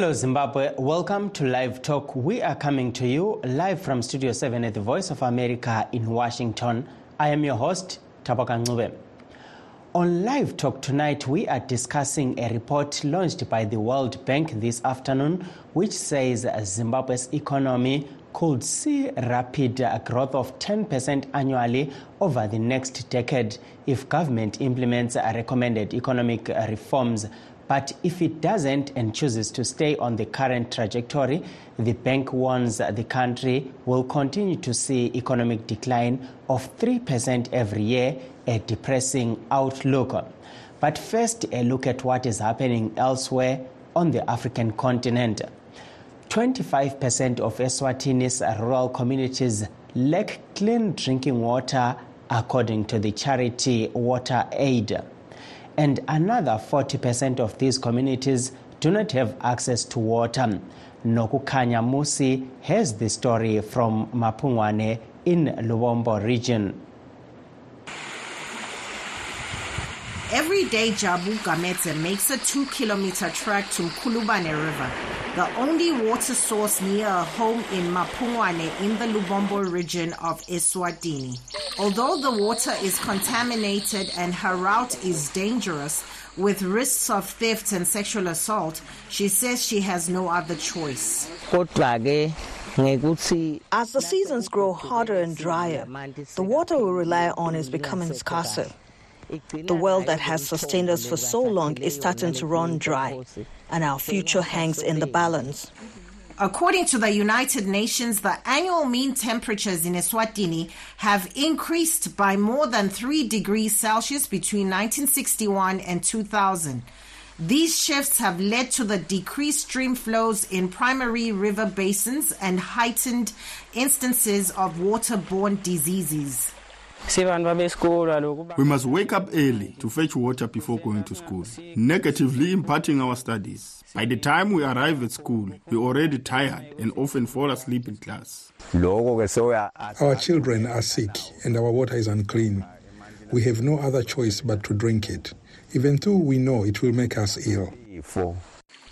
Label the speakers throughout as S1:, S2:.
S1: Hello, Zimbabwe. Welcome to Live Talk. We are coming to you live from Studio 7 at the Voice of America in Washington. I am your host, Taboka Ncube. On Live Talk tonight, we are discussing a report launched by the World Bank this afternoon, which says Zimbabwe's economy could see rapid growth of 10% annually over the next decade if government implements recommended economic reforms but if it doesn't and chooses to stay on the current trajectory, the bank warns the country will continue to see economic decline of 3% every year, a depressing outlook. But first, a look at what is happening elsewhere on the African continent. 25% of Eswatini's rural communities lack clean drinking water, according to the charity Water Aid and another 40% of these communities do not have access to water. Nokukanya Musi has the story from Mapungwane in Lubombo region.
S2: Every day, Jabu Gamete makes a two kilometer trek to Mkulubane River, the only water source near a home in Mapungwane in the Lubombo region of Eswatini. Although the water is contaminated and her route is dangerous, with risks of theft and sexual assault, she says she has no other choice.
S3: As the seasons grow hotter and drier, the water we rely on is becoming scarcer. The well that has sustained us for so long is starting to run dry, and our future hangs in the balance.
S2: According to the United Nations, the annual mean temperatures in Eswatini have increased by more than 3 degrees Celsius between 1961 and 2000. These shifts have led to the decreased stream flows in primary river basins and heightened instances of waterborne diseases.
S4: We must wake up early to fetch water before going to school, negatively impacting our studies. By the time we arrive at school, we're already tired and often fall asleep in class.
S5: Our children are sick and our water is unclean. We have no other choice but to drink it, even though we know it will make us ill.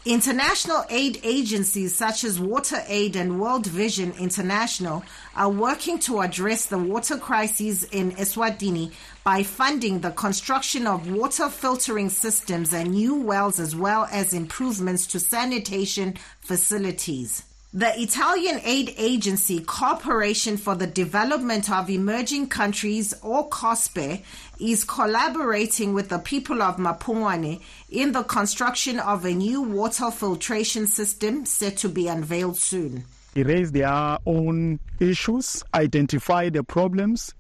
S2: International aid agencies such as Water Aid and World Vision International are working to address the water crisis in Eswatini by funding the construction of water filtering systems and new wells as well as improvements to sanitation facilities. The Italian aid agency Corporation for the Development of Emerging Countries, or COSPE, is collaborating with the people of Mapungwane in the construction of a new water filtration system set to be unveiled soon.
S6: They raise their own issues, identify the problems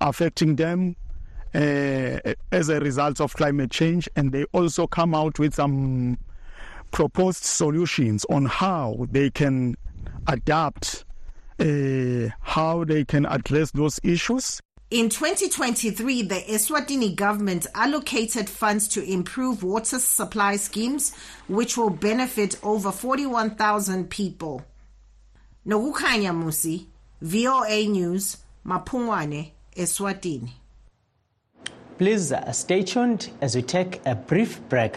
S6: affecting them uh, as a result of climate change, and they also come out with some proposed solutions on how they can adapt, uh, how they can address those issues.
S2: In 2023, the Eswatini government allocated funds to improve water supply schemes, which will benefit over 41,000 people. Nokukanya Musi, VOA News, Mapungwane, Eswatini.
S1: Please uh, stay tuned as we take a brief break.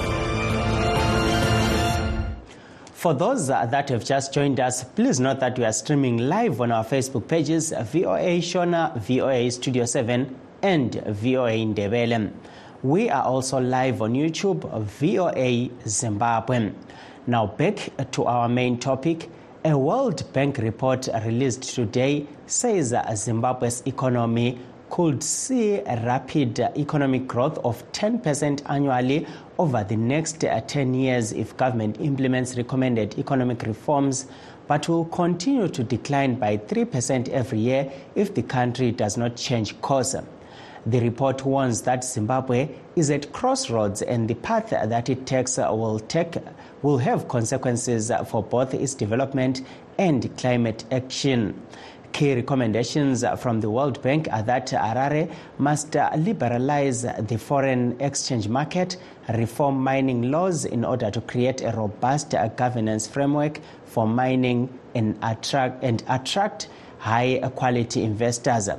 S1: For those that have just joined us, please note that we are streaming live on our Facebook pages VOA Shona, VOA Studio 7, and VOA Ndebele. We are also live on YouTube, VOA Zimbabwe. Now, back to our main topic. A World Bank report released today says Zimbabwe's economy could see a rapid economic growth of 10% annually over the next uh, 10 years if government implements recommended economic reforms, but will continue to decline by 3% every year if the country does not change course. The report warns that Zimbabwe is at crossroads and the path that it takes uh, will take will have consequences for both its development and climate action. Key recommendations from the World Bank are that Harare must liberalize the foreign exchange market, reform mining laws in order to create a robust governance framework for mining and attract, and attract high quality investors.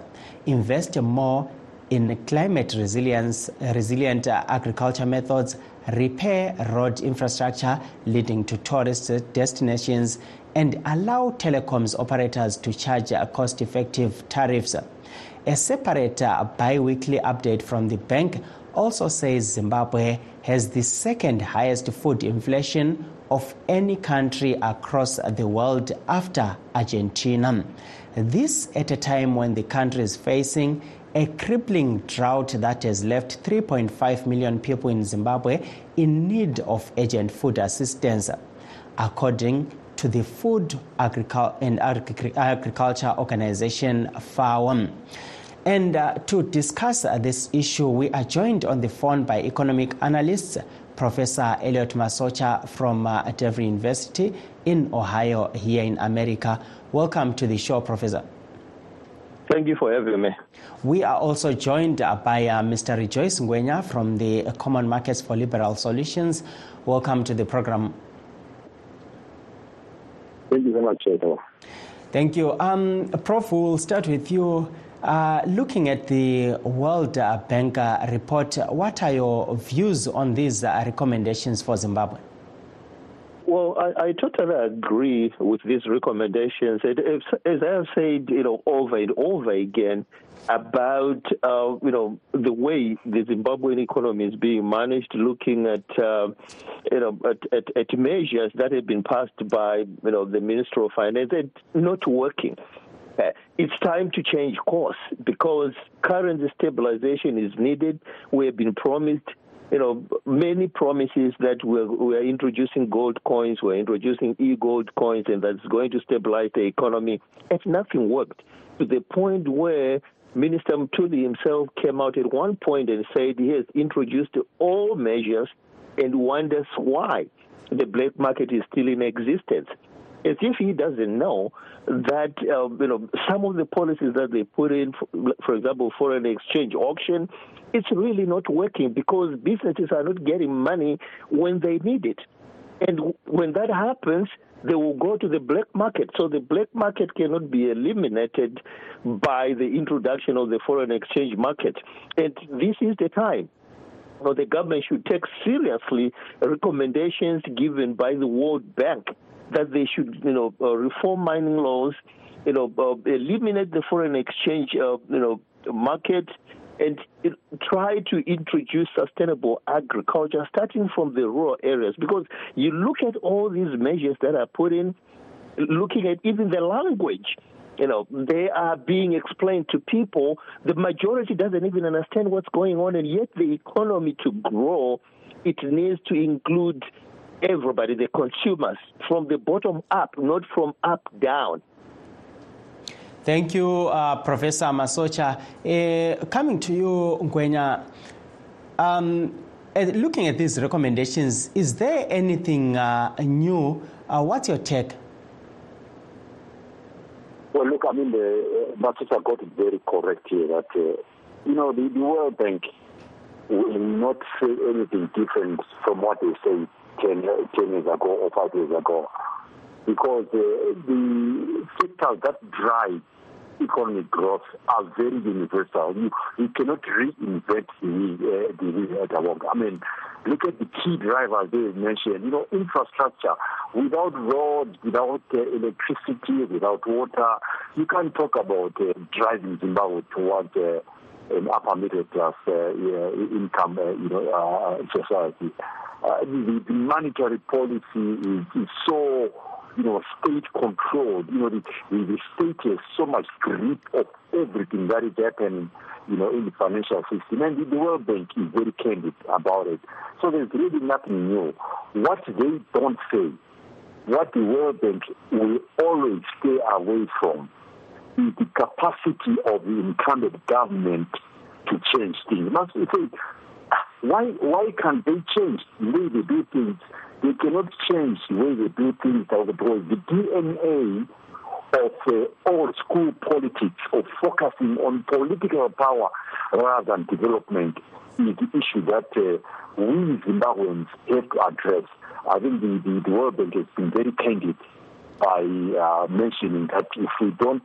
S1: Invest more in climate resilience, resilient agriculture methods, repair road infrastructure leading to tourist destinations, and allow telecoms operators to charge cost effective tariffs. A separate uh, bi weekly update from the bank also says Zimbabwe has the second highest food inflation of any country across the world after Argentina. This at a time when the country is facing a crippling drought that has left 3.5 million people in Zimbabwe in need of urgent food assistance, according to the Food and Agriculture Organization FAO. And uh, to discuss uh, this issue, we are joined on the phone by economic analyst Professor Elliot Masocha from uh, DeVry University in Ohio, here in America. Welcome to the show, Professor.
S7: Thank you for having me.
S1: We are also joined by uh, Mr. Rejoice Ngwenya from the Common Markets for Liberal Solutions. Welcome to the program.
S7: Thank you very much, Edo.
S1: Thank you. Um, Prof, we'll start with you. Uh, looking at the World Bank uh, report, what are your views on these uh, recommendations for Zimbabwe?
S7: Well, I, I, totally agree with these recommendations. It, as I have said, you know, over and over again about uh, you know the way the Zimbabwean economy is being managed, looking at uh, you know at, at, at, measures that have been passed by you know the Minister of Finance, and not working. Uh, it's time to change course because currency stabilization is needed. We have been promised you know, many promises that we're, we're introducing gold coins, we're introducing e-gold coins, and that's going to stabilize the economy. And nothing worked to the point where Minister Mthuli himself came out at one point and said he has introduced all measures and wonders why the black market is still in existence as if he doesn't know that uh, you know some of the policies that they put in, for, example, foreign exchange auction, it's really not working because businesses are not getting money when they need it, and when that happens, they will go to the black market. So the black market cannot be eliminated by the introduction of the foreign exchange market, and this is the time. You the government should take seriously recommendations given by the World Bank that they should, you know, uh, reform mining laws, you know, uh, eliminate the foreign exchange, uh, you know, market, and try to introduce sustainable agriculture, starting from the rural areas. Because you look at all these measures that are put in, looking at even the language you know, they are being explained to people. The majority doesn't even understand what's going on, and yet the economy to grow, it needs to include everybody, the consumers, from the bottom up, not from up down.
S1: Thank you, uh, Professor Masocha. Uh, coming to you, Ngwenya, um, uh, looking at these recommendations, is there anything uh, new? Uh, what's your take?
S8: Well, look, I mean, the, uh, Masocha got it very correct here that, you know, the, the World Bank will not say anything different from what they say 10, 10 years ago or 5 years ago. Because uh, the sectors that drive economic growth are very universal. You, you cannot reinvent the, uh, the wheel I mean, look at the key drivers they mentioned. You know, infrastructure. Without roads, without uh, electricity, without water, you can't talk about uh, driving Zimbabwe towards uh, an upper middle class uh, income, uh, you know, uh, society. The, the, monetary policy is, is so you know, state controlled. You know, the, the, state has so much grip of everything that is happening, you know, in the financial system. And the World Bank is very candid about it. So there's really nothing new. What they don't say, what the World Bank will always stay away from, is the capacity of the incumbent government to change things. Must say, why why can't they change the way they do things? They cannot change the way they do things because the DNA of uh, old school politics of focusing on political power rather than development is the issue that uh, we Zimbabweans have to address. I think the, the, the World Bank has been very candid by uh, mentioning that if we don't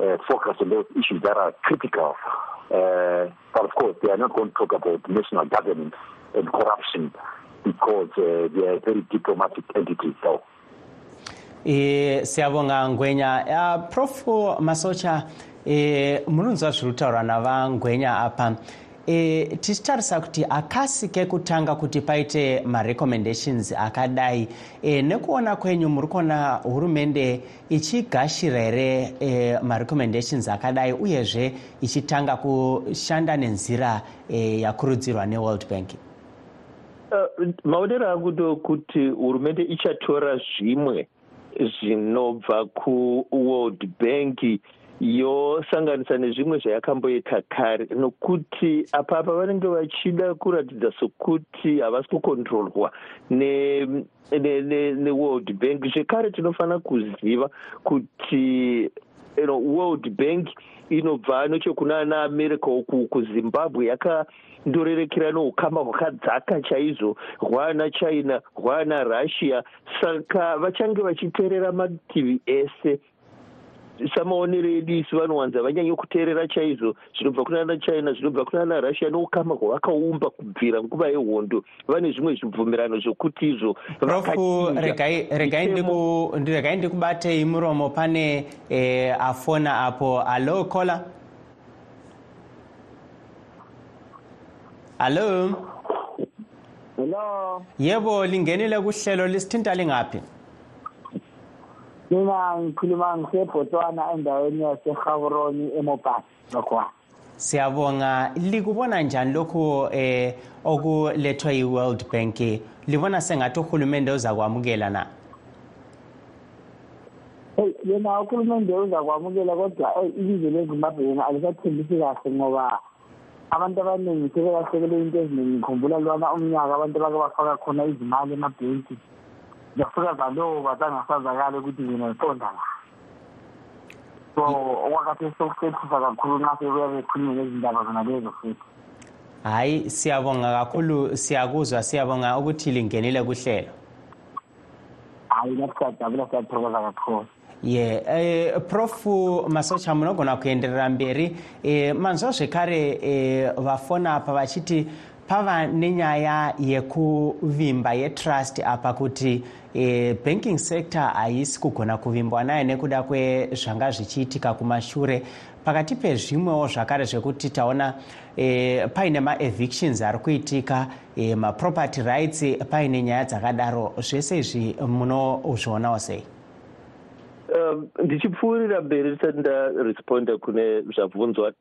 S8: uh, focus on those issues that are critical, uh, but of course they are not going to talk about national governance and corruption because uh, they are very diplomatic entities though.
S1: e siyabonga ngwenya. Uh, prof. Masocha e munonzwa zviri kutaurwa navangwenya apa e, tichitarisa kuti akasi kutanga kuti paite marecommendations akadai. E, nekuona kwenyu muri kuona hurumende ichigashira here e, marecommendations akadai uyezve ichitanga kushanda nenzira e, yakurudzirwa neworld bank.
S7: Maonero angu ndokuti hurumende ichatora zvimwe zvinobva kuworld bank yosanganisa nezvimwe zvayakamboita kare nokuti apapa vanenge vachida kuratidza sokuti havasi kukontrolwa neworld bank. Zvekare tinofanira kuziva kuti you know, world bank inobva nechekuna ana america uku kuzimbabwe yakandorerekera neukama hwakadzaka chaizvo. Hwaana china hwaana russia saka vachange vachiteerera mativi ese samaonero edu isu vanowanza vanyanye kuteerera chaizvo. Zvinobva kunana china zvinobva kunana russia neukama hwavakaumba kubvira nguva yehondo. Vane zvimwe zvibvumirano zvokuti izvo
S1: profu regai ndikubatei muromo pane eh, afona apo. Alo kola alo?
S9: Hello?
S1: Yebo lingenile kuhlelo lisithinta lingaphi
S9: mina ngikhuluma ngisebhotwana endaweni yasegaboroni emopasi lokwana
S1: siyabonga. Likubona njani lokhu eh okulethwa yi-world bank? Libona sengathi uhulumende uza kwamukela na?
S9: Eyi yena uhulumende uza kwamukela kodwa eyi ilizwe lezimbabwe yena alisathembisi kahle ngoba abantu abaningi sebelahlekelwe into eziningi ngikhumbula lwana umnyaka abantu bake bafaka khona izimali emabhenki. Zafika zaloba zangasazakali ukuthi mina ngiqonda la. So okwakathi sokusephisa kakhulu nxa sekuya bekhulunywe ngezindaba zona lezo futhi.
S1: Hayi siyabonga kakhulu siyakuzwa siyabonga ukuthi lingenile kuhlelo.
S9: Hayi nathi siyajabula siyathokoza kakhulu.
S1: Ye eh, prof. Masocha munogona kuenderera mberi eh, manzwa zvekare eh, vafona apa vachiti pava nenyaya yekuvimba yetrust apa kuti e, banking sector haisi kugona kuvimbwa nayo nekuda kwezvanga zvichiitika kumashure. Pakati pezvimwewo zvakare zvekuti taona e, paine maevictions ari kuitika e, maproperty rights paine nyaya dzakadaro. Zvese izvi munozvionawo sei
S7: ndichipfuurira mberi ndisati ndaresponda kune zvabvunzwa.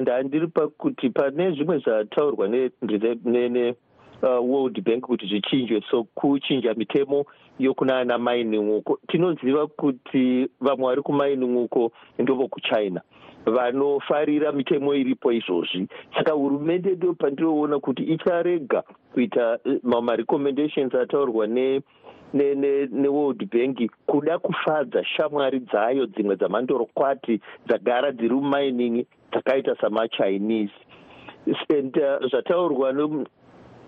S7: Ndandiri pakuti pane zvimwe zvataurwa neworld bank kuti zvichinjwe. So kuchinja mitemo yokunana mining uko tinoziva kuti vamwe vari kumining uko ndovokuchina vanofarira mitemo iripo izvozvi. Saka hurumende ndo pandinoona kuti icharega kuita marecommendations ataurwa ne neworld bank kuda kufadza shamwari dzayo dzimwe dzamandorokwati dzagara dziri mumining dzakaita samachinese. And uh, zvataurwa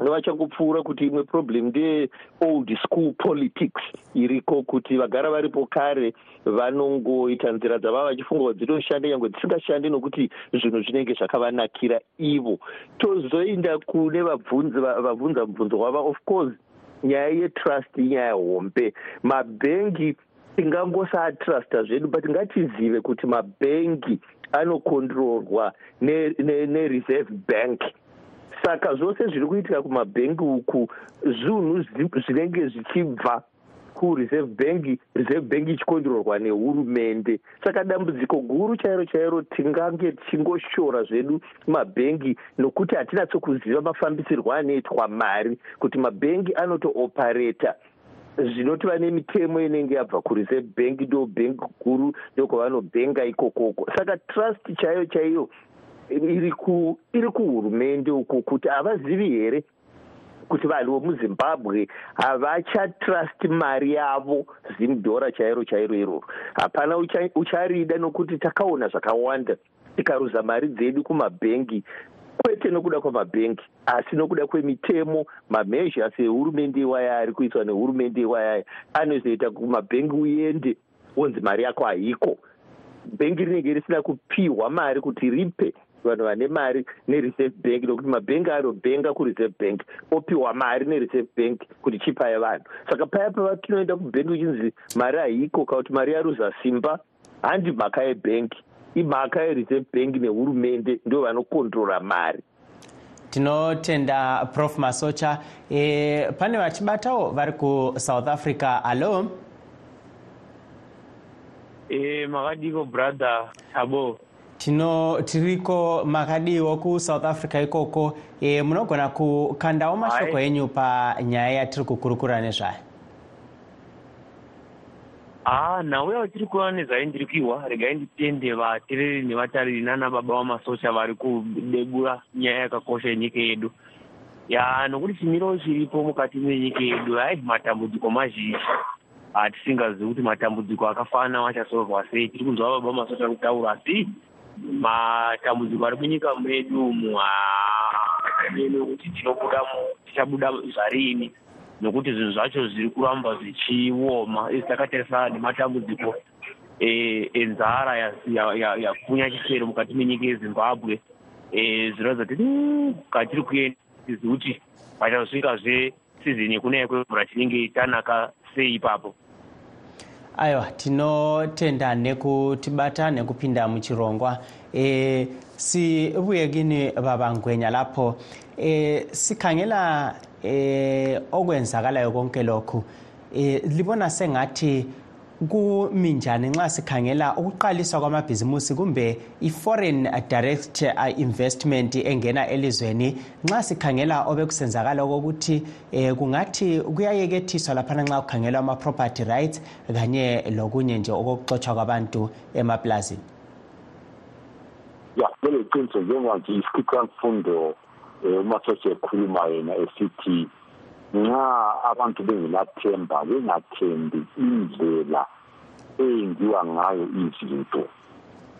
S7: nevachangopfuura kuti imwe problem ndeye old school politics iriko kuti vagara varipo kare vanongoita nzira dzavava vachifunga kuti dzinoshanda nyange dzisingashandi nokuti zvinhu zvinenge zvakavanakira ivo. Tozoinda kune vabvunza mubvunzo wava of course nyaya yetrust inyaya hombe. Mabhengi tingangosaatrusta zvedu but ngatizive kuti mabhengi anokontrorwa nereserve ne, ne bank. Saka zvose zviri kuitika kumabhengi uku zvinhu zvinenge zvichibva kureserve bank reserve bank ichikondirorwa nehurumende. Saka dambudziko guru chairo chairo tingange tichingoshora zvedu mabhengi nokuti hatinatsokuziva mafambisirwo anoitwa mari kuti mabhengi anotoopareta zvinotiva nemitemo inenge yabva kureserve bank ndo bhengi guru ndokwavanobhenga ikokoko. Saka trust chaiyo chaiyo iri kuhurumende uku kuti havazivi here kuti vanhu vemuzimbabwe havachatrust mari yavo zimdhora chairo chairo iroro. Hapana ucharida nokuti takaona zvakawanda tikaruza mari dzedu kumabhengi kwete nokuda kwamabhengi asi nokuda kwemitemo mamezhas ehurumende iwaya ari kuiswa nehurumende iwayaya anozoita kumabhengi uende wonzi mari yako haiko. Bhengi rinenge risina kupiwa mari kuti ripe vanhu vane mari nereserve bank nokuti mabhengi anobhenga kureserve bank opiwa mari nereserve bank kuti chipai vanhu. Saka paya pavatinoenda kubhengi uchinzi mari haiko kana kuti mari yaruza simba handi mhaka yebhengi imhaka yereserve bank nehurumende ndo vanokontrora mari.
S1: Tinotenda prof masocha. E, pane vachibatawo vari kusouth africa. Hallo
S10: e, makadiko brother abo
S1: tino tiriko makadiwo kusouth africa ikoko? E, munogona kukandawo mashoko enyu panyaya yatiri kukurukura nezvayo.
S10: Haa nhau yatiri kuona nezvayo ndiri kuiwa regai nditende vateereri nevatariri nana baba vamasocha vari kudebura nyaya yakakosha yenyika yedu. Ya nokuti chimiro chiripo mukati menyika yedu haidi matambudziko mazhinji. Hatisingazivi kuti matambudziko akafanana achasolvwa sei. Tiri kunzwa baba vamasocha kutaura asi matambudziko ari munyika medu umu nekuti tinobuda tichabuda zvarini. Nokuti zvinhu zvacho zviri kuramba zvichioma isi takatarisana nematambudziko enzara yakunya chisero mukati menyika yezimbabwe zvinoratidza kuti katiri kuenda tizivi kuti pachazosvikazve sizini yekunaya kwemvura tinenge tanaka sei ipapo
S1: aiwa tinotenda nekutibata nekupinda muchirongwa. E, sibuyekini babangwenya lapho. E, sikhangela e, okwenzakalayo konke lokhu. E, libona sengathi kuminjani nxa sikhangela ukuqaliswa kwamabhizimusi kumbe i-foreign direct investment engena elizweni. Nxa sikhangela obekusenzakala okokuthi um kungathi kuyayekethiswa laphana nxa kukhangelwa ama-property rights kanye lokunye nje okokuxotshwa kwabantu emaplazini.
S8: Ya lelo qiniso njengoba nje isikhicamfundo um umasotshe ekhuluma yena esithi nxa abantu bengelathemba bengathembi indlela eyenziwa ngayo izinto.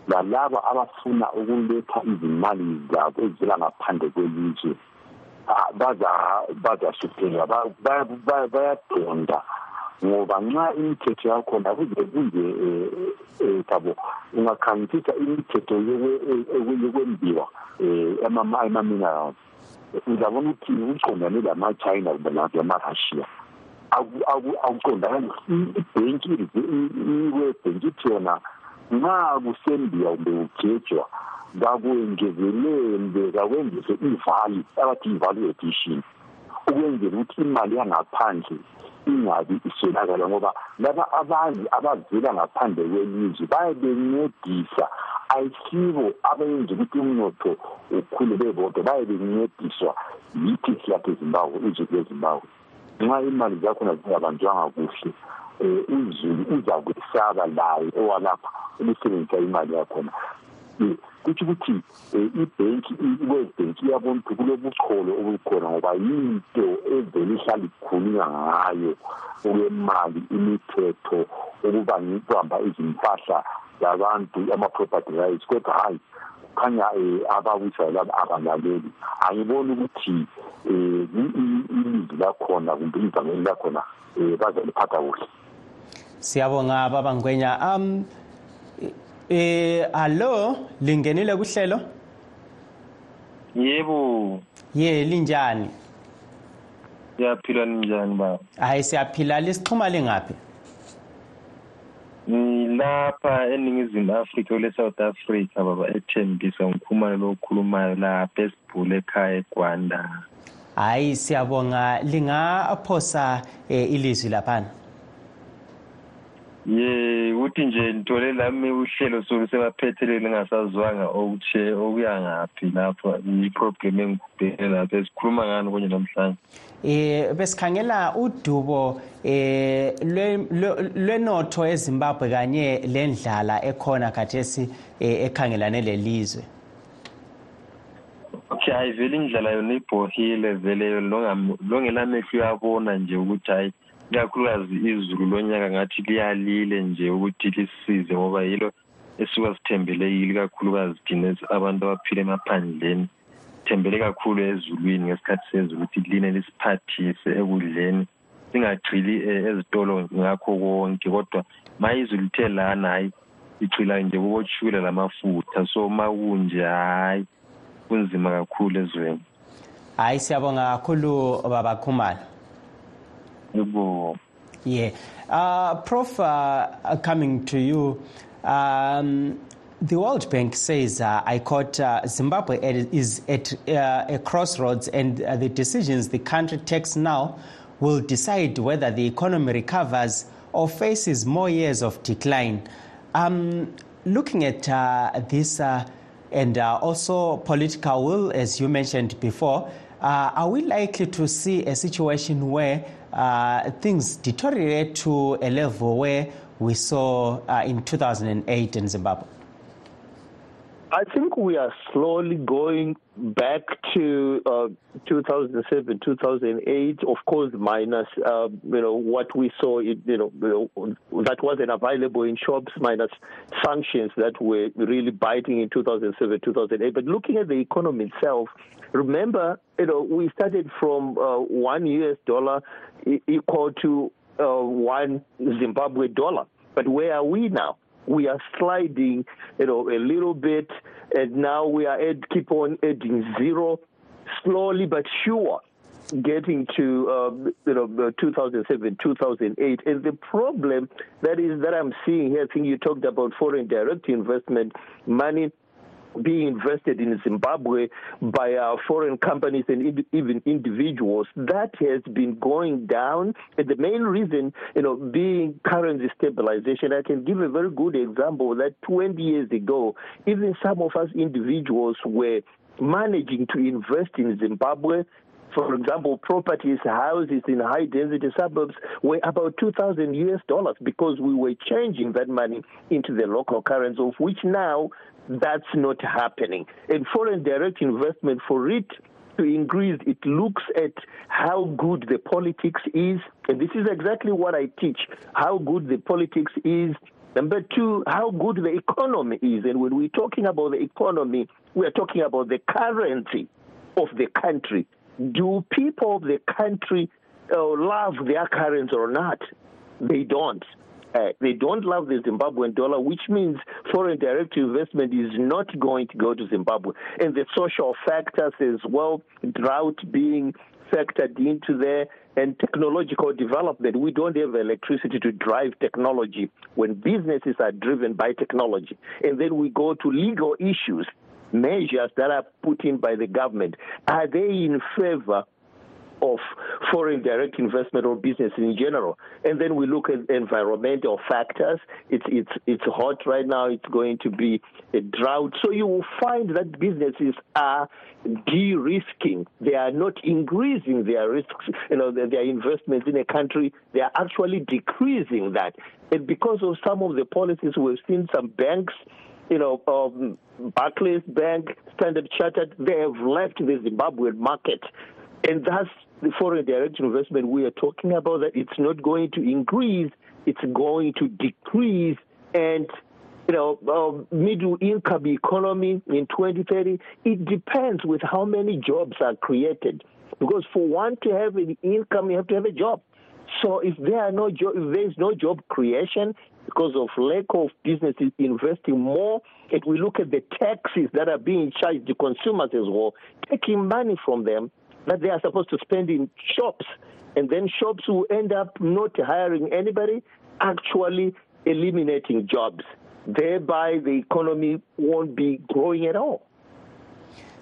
S8: Lalaba abafuna ukuletha izimali zabo ezivela ngaphandle kwelizwe bazahlupheka bayadonda. Ngoba nxa imithetho yakhona kuze kunje um thabo ungakhangisisa imithetho yokwembiwa um ema-minerals uzabona ukuthi ucondane lama-china kumbe lamarussia akucondakali ibhenki iwebhenki ithi yona nxa kusembiwa kumbe kugejwa kakwengezelele kakwenzise ivali abathi i-value addition ukwenzela ukuthi imali yangaphandle ingabi iswelakala ngoba laba abanye abavela ngaphandle kwelizwe bayabencedisa ayisibo abenza ukuthi umnotho ukhule bebodwa baye bencediswa yithi siyapha ezimbabwe izwe lezimbabwe nxa imali zakhona zingabanjwanga kuhle um uzulu uzakwesaba layo owalapha ukusebenzisa imali yakhona. Kutsho ukuthi ibhenki i-world bank iyabona ukuthi kulobucholo obukhona ngoba yinto evele ihlala ikhulunywa ngayo okwemali imithetho ukuba ngikubamba izimpahla zabantu ama-property rights kodwa hayi kukhanya um ababusayo laba abalaleli angiboni ukuthi um ilizwi lakhona kumbe ivangeli lakhona um bazaliphatha kuhle.
S1: Siyabonga babangwenya um eh allo lingenile kuhlelo?
S11: Yebo.
S1: Ye linjani?
S11: Siyaphila ninjani baba?
S1: Hayi siyaphila. Lisixhuma lingaphi
S11: ngilapha eningizimu afrika kule south africa baba ethembisa ngikhuluma lo okhulumayo lapha esibhule ekhaya egwanda.
S1: Hayi siyabonga. Lingaphosa eh, ilizwi laphana?
S11: Ye ukuthi nje ngithole lami uhlelo solusebaphethelele lingasazwanga okutshe okuya ngaphi lapho i-problem engibhekene lapho esikhuluma ngani kunye namhlanje?
S1: Eh besikhangela udubo eh lwenotho eZimbabwe kanye lendlala ekhona khathesi eh, ekhangelane lelizwe
S11: okay hayi vele indlela yona ibhohile vele longelamehlo uyabona nje ukuthi hayi ikakhulukazi izulu lonyaka ngathi liyalile nje ukuthi lisize ngoba yilo esuka sithembele yilo ikakhulukazi thina abantu abaphila emaphandleni. Sithembele kakhulu ezulwini ngesikhathi sezulu ukuthi line lisiphathise ekudleni singagcili eh, ezitolo ngakho konke. Kodwa ma izulu lithe lana hayi igcila nje kuboshukela lamafutha. So ma kunje hayi kunzima kakhulu ezweni.
S1: Hayi siyabonga kakhulu baba khumalo. Yeah uh, prof uh, coming to you um, the World Bank says, uh, I quote, uh, Zimbabwe is at uh, a crossroads, and uh, the decisions the country takes now will decide whether the economy recovers or faces more years of decline. Um, looking at uh, this uh, and also political will, as you mentioned before, are we likely to see a situation where things deteriorate to a level where we saw in 2008 in Zimbabwe?
S7: I think we are slowly going back to uh, 2007, 2008. Of course, minus uh, you know what we saw. It, you know that wasn't available in shops, minus sanctions that were really biting in 2007, 2008. But looking at the economy itself, remember, you know, we started from uh, one US dollar equal to uh, one Zimbabwe dollar. But where are we now? we are sliding, you know, a little bit, and now we are add, keep on adding zero, slowly but sure, getting to um, you know 2007, 2008. And the problem that is that I'm seeing here, I think you talked about foreign direct investment money being invested in Zimbabwe by uh, foreign companies and even individuals. That has been going down. And the main reason, you know, being currency stabilization. I can give a very good example that 20 years ago, even some of us individuals were managing to invest in Zimbabwe for example, properties, houses in high density suburbs were about 2,000 US dollars because we were changing that money into the local currency, of which now that's not happening. And foreign direct investment for it to increase, it looks at how good the politics is. And this is exactly what I teach how good the politics is. Number two, how good the economy is. And when we're talking about the economy, we're talking about the currency of the country. Do people of the country uh, love their currency or not? They don't. Uh, they don't love the Zimbabwean dollar, which means foreign direct investment is not going to go to Zimbabwe. And the social factors as well, drought being factored into there, and technological development. We don't have electricity to drive technology when businesses are driven by technology. And then we go to legal issues, measures that are put in by the government. Are they in favor of foreign direct investment or business in general. And then we look at environmental factors. It's it's it's hot right now. It's going to be a drought. So you will find that businesses are de-risking. They are not increasing their risks. You know their, their investments in a country. They are actually decreasing that. And because of some of the policies, we've seen some banks you know, um, Barclays Bank, Standard Chartered, they have left the Zimbabwean market. And that's the foreign direct investment we are talking about that it's not going to increase, it's going to decrease. And, you know, uh, middle income economy in 2030, it depends with how many jobs are created. Because for one to have an income, you have to have a job. So if there are no job, if there is no job creation because of lack of businesses investing more, and we look at the taxes that are being charged to consumers as well, taking money from them, that they are supposed to spend in shops. And then shops will end up not hiring anybody, actually eliminating jobs. Thereby, the economy won't be growing at all.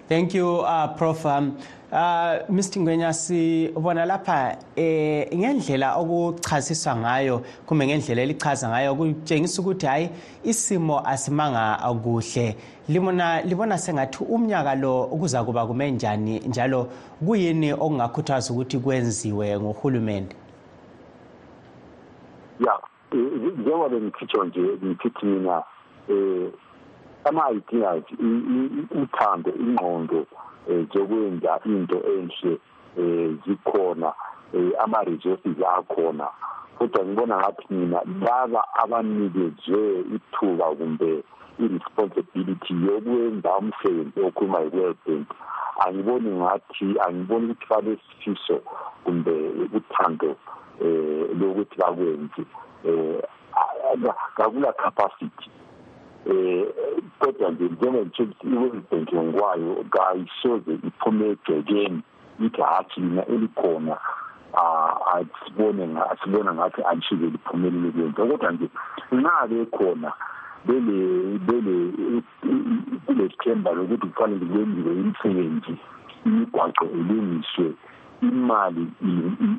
S1: Thank you uh, prof. Um, uh Mr Ngwenya sibona lapha eh ngendlela okuchasiswa ngayo kumbe ngendlela elichaza ngayo kutshengisa ukuthi hayi isimo asimanga kuhle. Libona libona sengathi umnyaka lo kuza kuba kume njani njalo kuyini okungakhuthaza ukuthi kwenziwe ngohulumende
S8: ya njengoba bengithitsho nje ngithi mina um ama-ideas uthando ingqondo um zokwenza into enhle um zikhona um ama-resources akhona kodwa ngibona ngathi mina laba abanikezwe ithuba kumbe i-responsibility yokwenza umsebenzi okhuluma yi-world bank angiboni ngathi angiboni ukuthi balesifiso kumbe uthando um lokuthi bakwenze um kakula capacity um kodwa nje njengengitsho ukuthi i-world bank ngokwayo kayisoze iphume egcekeni ithi hatshi lina elikhona asibone asibona ngathi alishike liphumelele kwenza kodwa nje nxa bekhona bele bele kulesithemba lokuthi kufanele kwenziwe imisebenzi imigwaqo ilungiswe imali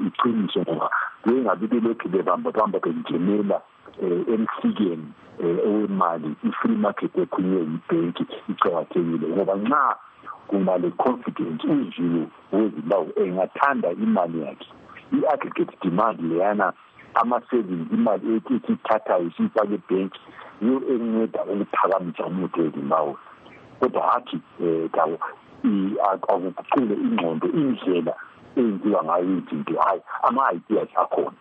S8: iqiniswe ngoba bengabi belokhu bebamba bamba bengenela um emsikeni um owemali i-free market ekhulunywe yibhenki icakathekile ngoba nxa kunga le confidence uzulu wezimbabwe engathanda imali yakhe i-aggregate demand leyana ama-savings imali ethi ithathayo isiyifake ebhenki yiyo enceda ukuphakamisa umnotho wezimbabwe kodwa hathi um akuguqule ingqondo indlela eyenziwa ngayo izinto hhayi ama-ideas akhona.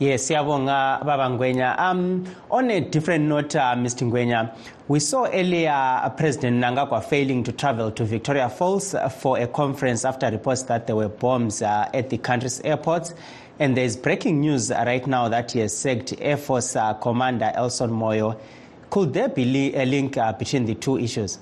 S1: Yes, siyabonga Baba Ngwenya. Um, on a different note, uh, Mr. Ngwenya, we saw earlier uh, President Mnangagwa failing to travel to Victoria Falls uh, for a conference after reports that there were bombs uh, at the country's airports. And there's breaking news right now that he has sacked Air Force uh, Commander Elson Moyo. Could there be a link uh, between the two issues?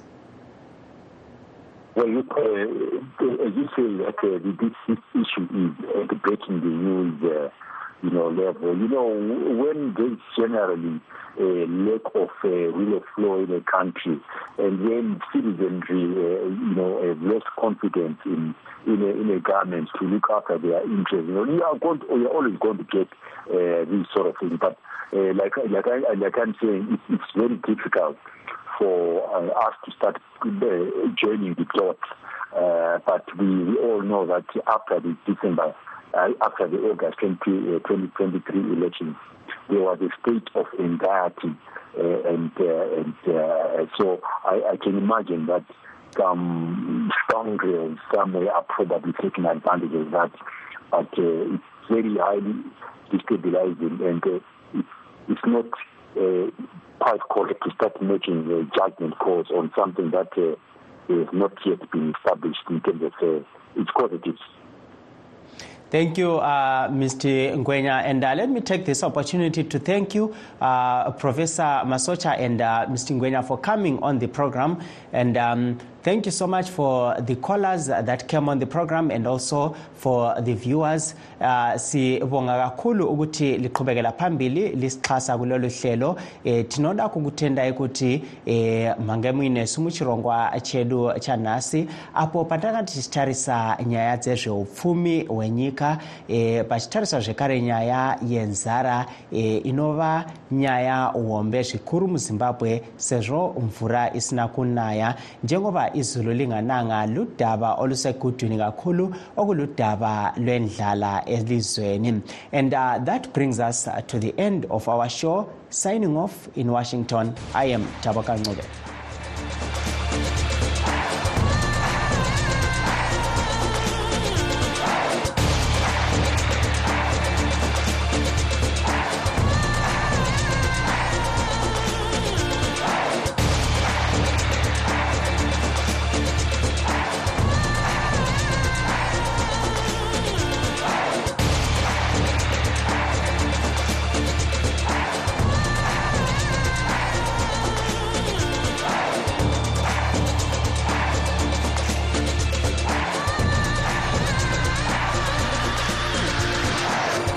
S8: Well, look, as you say, that this, this issue is breaking the news you know, level. You know, when there's generally a lack of uh, rule of law in a country, and when citizenry, uh, you know, have lost confidence in in a, in a government to look after their interests, you know, you are going, to, you're always going to get uh, these sort of things. But uh, like like I like I'm saying, it's, it's very difficult for uh, us to start uh, joining the dots. Uh, but we, we all know that after December uh, after the August 20, uh, 2023 elections, there was a state of anxiety, uh, and uh, and uh, so I, I, can imagine that some scoundrels somewhere are probably taking advantage of that. But uh, it's very highly destabilizing, and it's, it's not quite correct to start making judgment calls on something that has not yet been established in terms of its causative.
S1: Thank you, uh, Mr. Ngwenya. And uh, let me take this opportunity to thank you, uh, Professor Masocha and uh, Mr. Ngwenya, for coming on the program. And um, thank you so much for the callers that came on the program and also for the viewers. Uh, sibonga kakhulu ukuthi liqhubekela phambili lisixhasa kulolu hlelo. Eh, tinoda kukutenda kuti eh, mangemwine sumuchirongwa chedu chanhasi apo patakati tichitarisa nyaya dzezveupfumi hwenyika eh, pachitarisa zvekare nyaya yenzara eh, inova nyaya hombe zvikuru muzimbabwe sezvo mvura isina kunaya. Njengoba izulu lingananga ludaba olusekudwini kakhulu okuludaba lwendlala elizweni. And uh, that brings us uh, to the end of our show. Signing off in washington i am taboka ncube